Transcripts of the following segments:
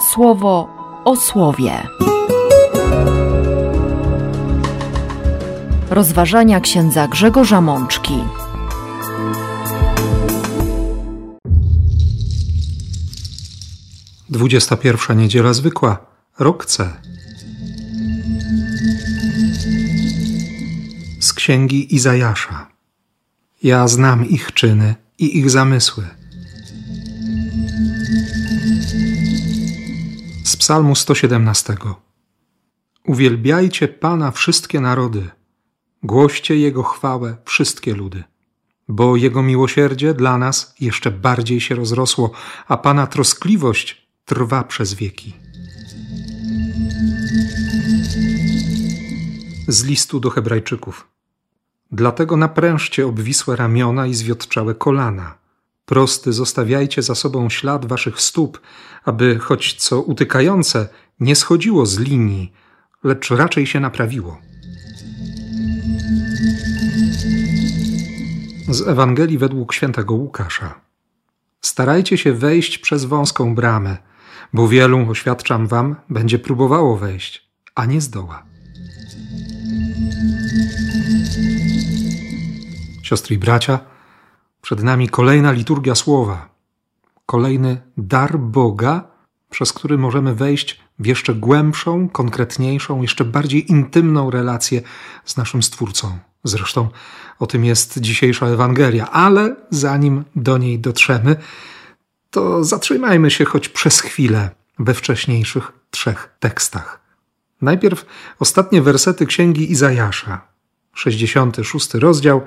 słowo o słowie. Rozważania księdza Grzegorza Mączki. Dwudziesta pierwsza niedziela zwykła, rok C. Z księgi Izajasza. Ja znam ich czyny i ich zamysły. Psalmu 117. Uwielbiajcie Pana wszystkie narody, głoście Jego chwałę wszystkie ludy, bo Jego miłosierdzie dla nas jeszcze bardziej się rozrosło, a Pana troskliwość trwa przez wieki. Z listu do Hebrajczyków. Dlatego naprężcie obwisłe ramiona i zwiotczałe kolana. Prosty zostawiajcie za sobą ślad waszych stóp, aby choć co utykające nie schodziło z linii, lecz raczej się naprawiło. Z Ewangelii według świętego Łukasza. Starajcie się wejść przez wąską bramę, bo wielu, oświadczam wam, będzie próbowało wejść, a nie zdoła. Siostry i bracia, przed nami kolejna liturgia słowa, kolejny dar Boga, przez który możemy wejść w jeszcze głębszą, konkretniejszą, jeszcze bardziej intymną relację z naszym Stwórcą. Zresztą o tym jest dzisiejsza Ewangelia, ale zanim do niej dotrzemy, to zatrzymajmy się choć przez chwilę we wcześniejszych trzech tekstach. Najpierw ostatnie wersety księgi Izajasza, 66 rozdział,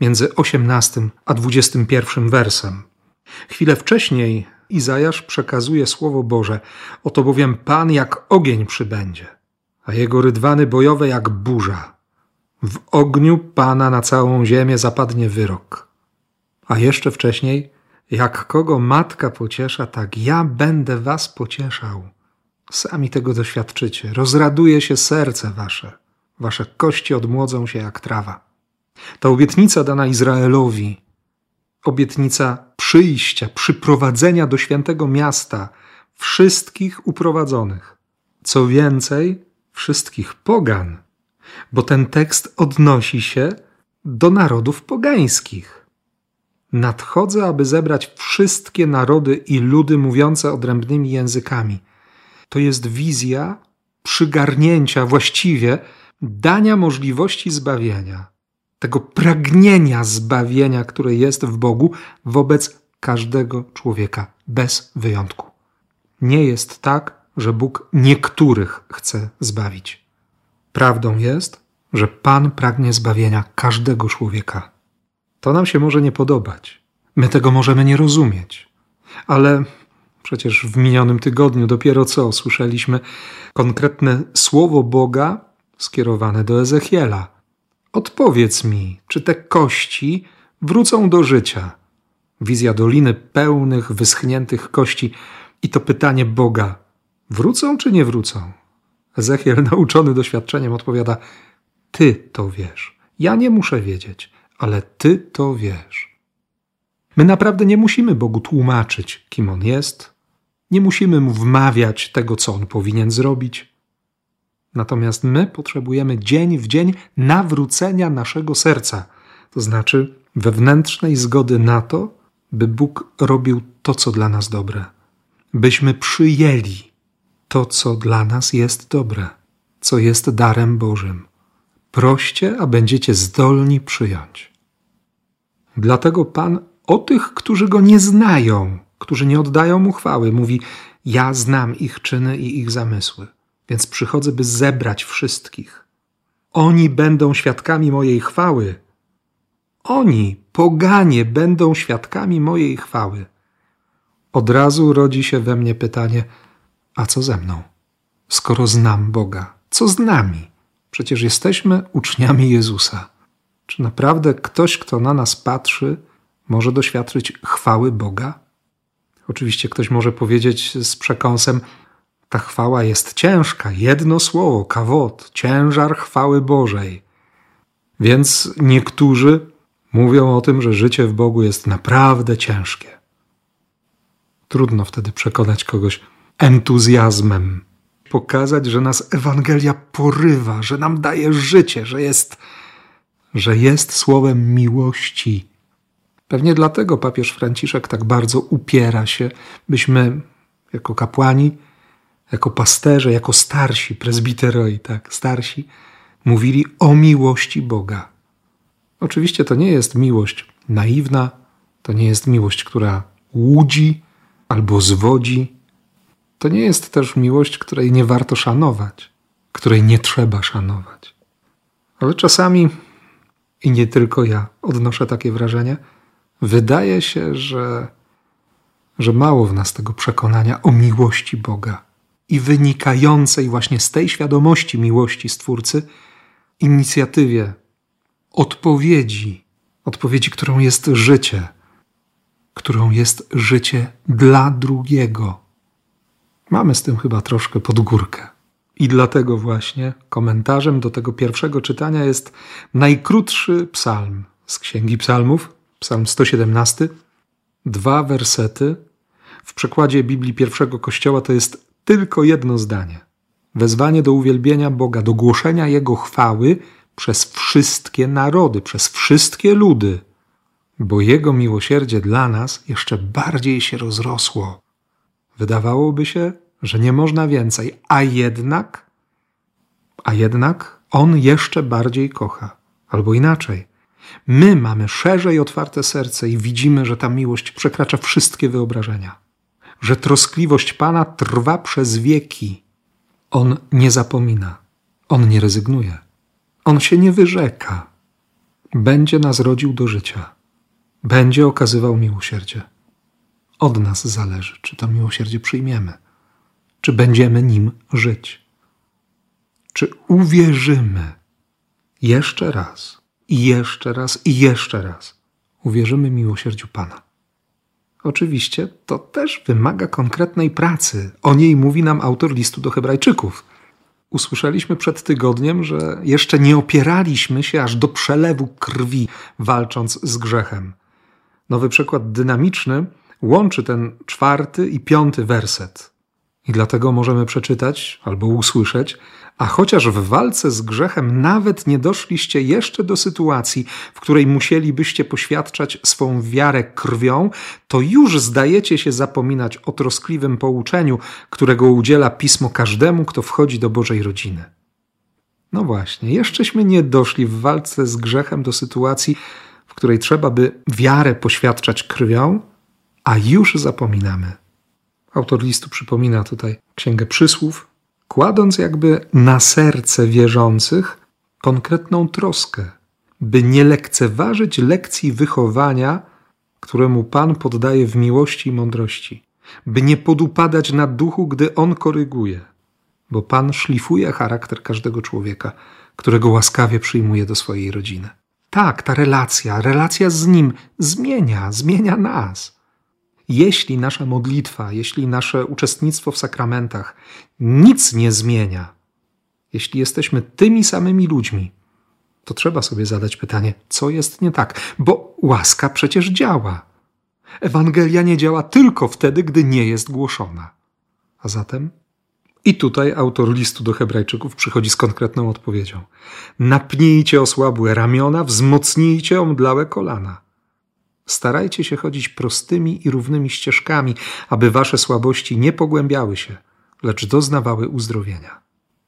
między 18 a 21 wersem. Chwilę wcześniej Izajasz przekazuje słowo Boże: Oto bowiem Pan jak ogień przybędzie, a jego rydwany bojowe jak burza. W ogniu Pana na całą ziemię zapadnie wyrok. A jeszcze wcześniej, jak kogo matka pociesza, tak ja będę was pocieszał. Sami tego doświadczycie. Rozraduje się serce wasze. Wasze kości odmłodzą się jak trawa. Ta obietnica dana Izraelowi, obietnica przyjścia, przyprowadzenia do świętego miasta wszystkich uprowadzonych. Co więcej, wszystkich pogan, bo ten tekst odnosi się do narodów pogańskich. Nadchodzę, aby zebrać wszystkie narody i ludy mówiące odrębnymi językami. To jest wizja przygarnięcia, właściwie dania możliwości zbawienia tego pragnienia zbawienia, które jest w Bogu wobec każdego człowieka, bez wyjątku. Nie jest tak, że Bóg niektórych chce zbawić. Prawdą jest, że Pan pragnie zbawienia każdego człowieka. To nam się może nie podobać. My tego możemy nie rozumieć. Ale przecież w minionym tygodniu dopiero co słyszeliśmy konkretne słowo Boga skierowane do Ezechiela Odpowiedz mi, czy te kości wrócą do życia? Wizja doliny pełnych, wyschniętych kości i to pytanie Boga: wrócą czy nie wrócą? Ezechiel, nauczony doświadczeniem, odpowiada: Ty to wiesz. Ja nie muszę wiedzieć, ale ty to wiesz. My naprawdę nie musimy Bogu tłumaczyć, kim on jest, nie musimy mu wmawiać tego, co on powinien zrobić. Natomiast my potrzebujemy dzień w dzień nawrócenia naszego serca, to znaczy wewnętrznej zgody na to, by Bóg robił to, co dla nas dobre, byśmy przyjęli to, co dla nas jest dobre, co jest darem Bożym. Proście, a będziecie zdolni przyjąć. Dlatego Pan o tych, którzy go nie znają, którzy nie oddają mu chwały, mówi: Ja znam ich czyny i ich zamysły więc przychodzę, by zebrać wszystkich. Oni będą świadkami mojej chwały. Oni, poganie, będą świadkami mojej chwały. Od razu rodzi się we mnie pytanie: a co ze mną? Skoro znam Boga, co z nami? Przecież jesteśmy uczniami Jezusa. Czy naprawdę ktoś, kto na nas patrzy, może doświadczyć chwały Boga? Oczywiście ktoś może powiedzieć z przekąsem: ta chwała jest ciężka, jedno słowo, kawot, ciężar chwały Bożej. Więc niektórzy mówią o tym, że życie w Bogu jest naprawdę ciężkie. Trudno wtedy przekonać kogoś, entuzjazmem. Pokazać, że nas Ewangelia porywa, że nam daje życie, że jest, że jest słowem miłości. Pewnie dlatego papież Franciszek tak bardzo upiera się, byśmy jako kapłani, jako pasterze, jako starsi, prezbiteroi, tak, starsi, mówili o miłości Boga. Oczywiście to nie jest miłość naiwna, to nie jest miłość, która łudzi albo zwodzi. To nie jest też miłość, której nie warto szanować, której nie trzeba szanować. Ale czasami, i nie tylko ja odnoszę takie wrażenie, wydaje się, że, że mało w nas tego przekonania o miłości Boga i wynikającej właśnie z tej świadomości miłości Stwórcy inicjatywie odpowiedzi, odpowiedzi, którą jest życie, którą jest życie dla drugiego. Mamy z tym chyba troszkę pod górkę. I dlatego właśnie komentarzem do tego pierwszego czytania jest najkrótszy psalm z Księgi Psalmów, psalm 117, dwa wersety. W przekładzie Biblii pierwszego Kościoła to jest tylko jedno zdanie. Wezwanie do uwielbienia Boga, do głoszenia Jego chwały przez wszystkie narody, przez wszystkie ludy, bo Jego miłosierdzie dla nas jeszcze bardziej się rozrosło. Wydawałoby się, że nie można więcej, a jednak, a jednak On jeszcze bardziej kocha, albo inaczej. My mamy szerzej otwarte serce i widzimy, że ta miłość przekracza wszystkie wyobrażenia, że troskliwość Pana trwa przez wieki. On nie zapomina, On nie rezygnuje. On się nie wyrzeka. Będzie nas rodził do życia. Będzie okazywał miłosierdzie. Od nas zależy, czy to miłosierdzie przyjmiemy, czy będziemy nim żyć. Czy uwierzymy jeszcze raz, i jeszcze raz, i jeszcze raz uwierzymy miłosierdziu Pana. Oczywiście to też wymaga konkretnej pracy. O niej mówi nam autor listu do Hebrajczyków usłyszeliśmy przed tygodniem, że jeszcze nie opieraliśmy się aż do przelewu krwi, walcząc z grzechem. Nowy przykład dynamiczny łączy ten czwarty i piąty werset. I dlatego możemy przeczytać albo usłyszeć, a chociaż w walce z grzechem nawet nie doszliście jeszcze do sytuacji, w której musielibyście poświadczać swą wiarę krwią, to już zdajecie się zapominać o troskliwym pouczeniu, którego udziela pismo każdemu, kto wchodzi do Bożej rodziny. No właśnie, jeszcześmy nie doszli w walce z grzechem do sytuacji, w której trzeba by wiarę poświadczać krwią, a już zapominamy. Autor listu przypomina tutaj Księgę Przysłów, kładąc jakby na serce wierzących konkretną troskę, by nie lekceważyć lekcji wychowania, któremu Pan poddaje w miłości i mądrości, by nie podupadać na duchu, gdy On koryguje, bo Pan szlifuje charakter każdego człowieka, którego łaskawie przyjmuje do swojej rodziny. Tak, ta relacja, relacja z Nim zmienia, zmienia nas jeśli nasza modlitwa, jeśli nasze uczestnictwo w sakramentach nic nie zmienia, jeśli jesteśmy tymi samymi ludźmi, to trzeba sobie zadać pytanie, co jest nie tak, bo łaska przecież działa. Ewangelia nie działa tylko wtedy, gdy nie jest głoszona. A zatem i tutaj autor listu do Hebrajczyków przychodzi z konkretną odpowiedzią. Napnijcie osłabłe ramiona, wzmocnijcie omdlałe kolana. Starajcie się chodzić prostymi i równymi ścieżkami, aby wasze słabości nie pogłębiały się, lecz doznawały uzdrowienia.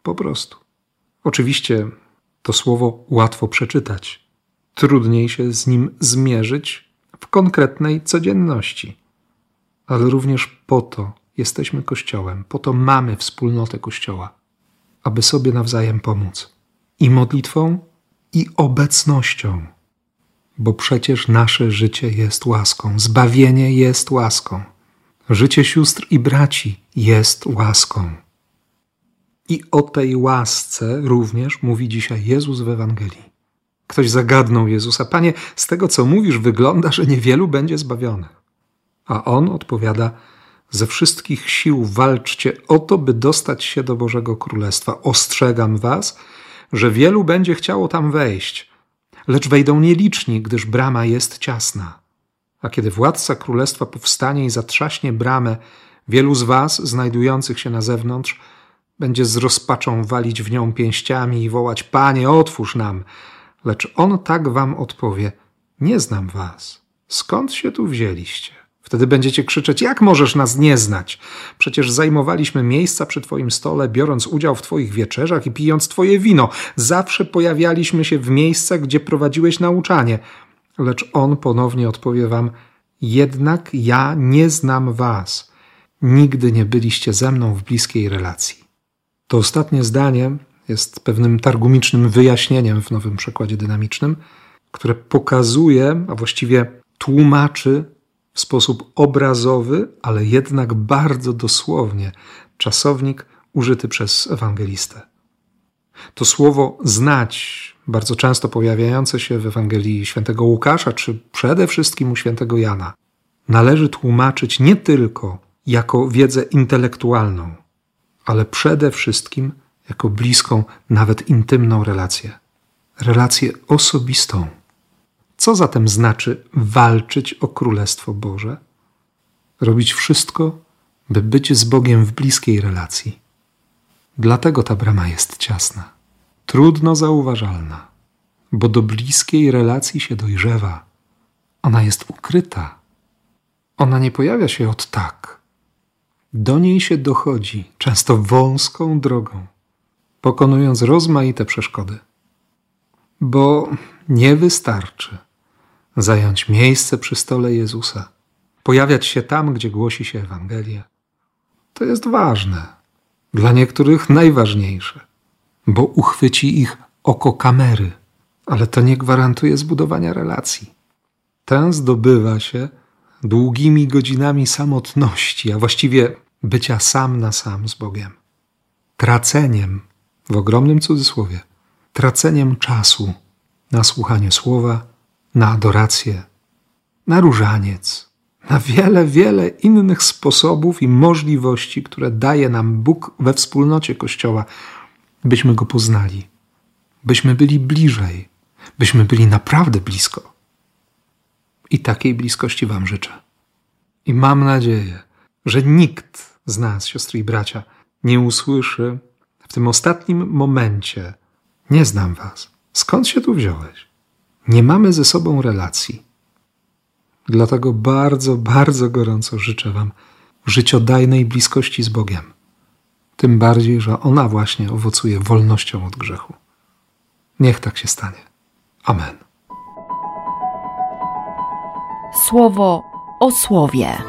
Po prostu. Oczywiście to słowo łatwo przeczytać, trudniej się z nim zmierzyć w konkretnej codzienności. Ale również po to jesteśmy Kościołem, po to mamy wspólnotę Kościoła, aby sobie nawzajem pomóc i modlitwą, i obecnością bo przecież nasze życie jest łaską, zbawienie jest łaską, życie sióstr i braci jest łaską. I o tej łasce również mówi dzisiaj Jezus w Ewangelii. Ktoś zagadnął Jezusa: Panie, z tego co mówisz, wygląda, że niewielu będzie zbawionych. A on odpowiada: Ze wszystkich sił walczcie o to, by dostać się do Bożego Królestwa. Ostrzegam was, że wielu będzie chciało tam wejść lecz wejdą nieliczni, gdyż brama jest ciasna. A kiedy władca królestwa powstanie i zatrzaśnie bramę, Wielu z was, znajdujących się na zewnątrz, będzie z rozpaczą walić w nią pięściami i wołać: Panie, otwórz nam! Lecz on tak wam odpowie: Nie znam was. Skąd się tu wzięliście? Wtedy będziecie krzyczeć: Jak możesz nas nie znać? Przecież zajmowaliśmy miejsca przy Twoim stole, biorąc udział w Twoich wieczerzach i pijąc Twoje wino. Zawsze pojawialiśmy się w miejscach, gdzie prowadziłeś nauczanie. Lecz on ponownie odpowie Wam: Jednak ja nie znam Was. Nigdy nie byliście ze mną w bliskiej relacji. To ostatnie zdanie jest pewnym targumicznym wyjaśnieniem w nowym przekładzie dynamicznym, które pokazuje, a właściwie tłumaczy w sposób obrazowy, ale jednak bardzo dosłownie czasownik użyty przez ewangelistę. To słowo znać, bardzo często pojawiające się w Ewangelii świętego Łukasza, czy przede wszystkim u świętego Jana, należy tłumaczyć nie tylko jako wiedzę intelektualną, ale przede wszystkim jako bliską, nawet intymną relację. Relację osobistą. Co zatem znaczy walczyć o Królestwo Boże? Robić wszystko, by być z Bogiem w bliskiej relacji. Dlatego ta brama jest ciasna, trudno zauważalna, bo do bliskiej relacji się dojrzewa. Ona jest ukryta. Ona nie pojawia się od tak. Do niej się dochodzi, często wąską drogą, pokonując rozmaite przeszkody. Bo nie wystarczy zająć miejsce przy stole Jezusa, pojawiać się tam, gdzie głosi się Ewangelię. To jest ważne, dla niektórych najważniejsze, bo uchwyci ich oko kamery, ale to nie gwarantuje zbudowania relacji. Tę zdobywa się długimi godzinami samotności, a właściwie bycia sam na sam z Bogiem. Traceniem, w ogromnym cudzysłowie, traceniem czasu na słuchanie słowa, na adorację, na różaniec, na wiele, wiele innych sposobów i możliwości, które daje nam Bóg we wspólnocie Kościoła, byśmy Go poznali, byśmy byli bliżej, byśmy byli naprawdę blisko. I takiej bliskości Wam życzę. I mam nadzieję, że nikt z nas, siostry i bracia, nie usłyszy w tym ostatnim momencie: Nie znam Was. Skąd się tu wziąłeś? Nie mamy ze sobą relacji. Dlatego bardzo, bardzo gorąco życzę Wam życiodajnej bliskości z Bogiem. Tym bardziej, że ona właśnie owocuje wolnością od grzechu. Niech tak się stanie. Amen. Słowo o słowie.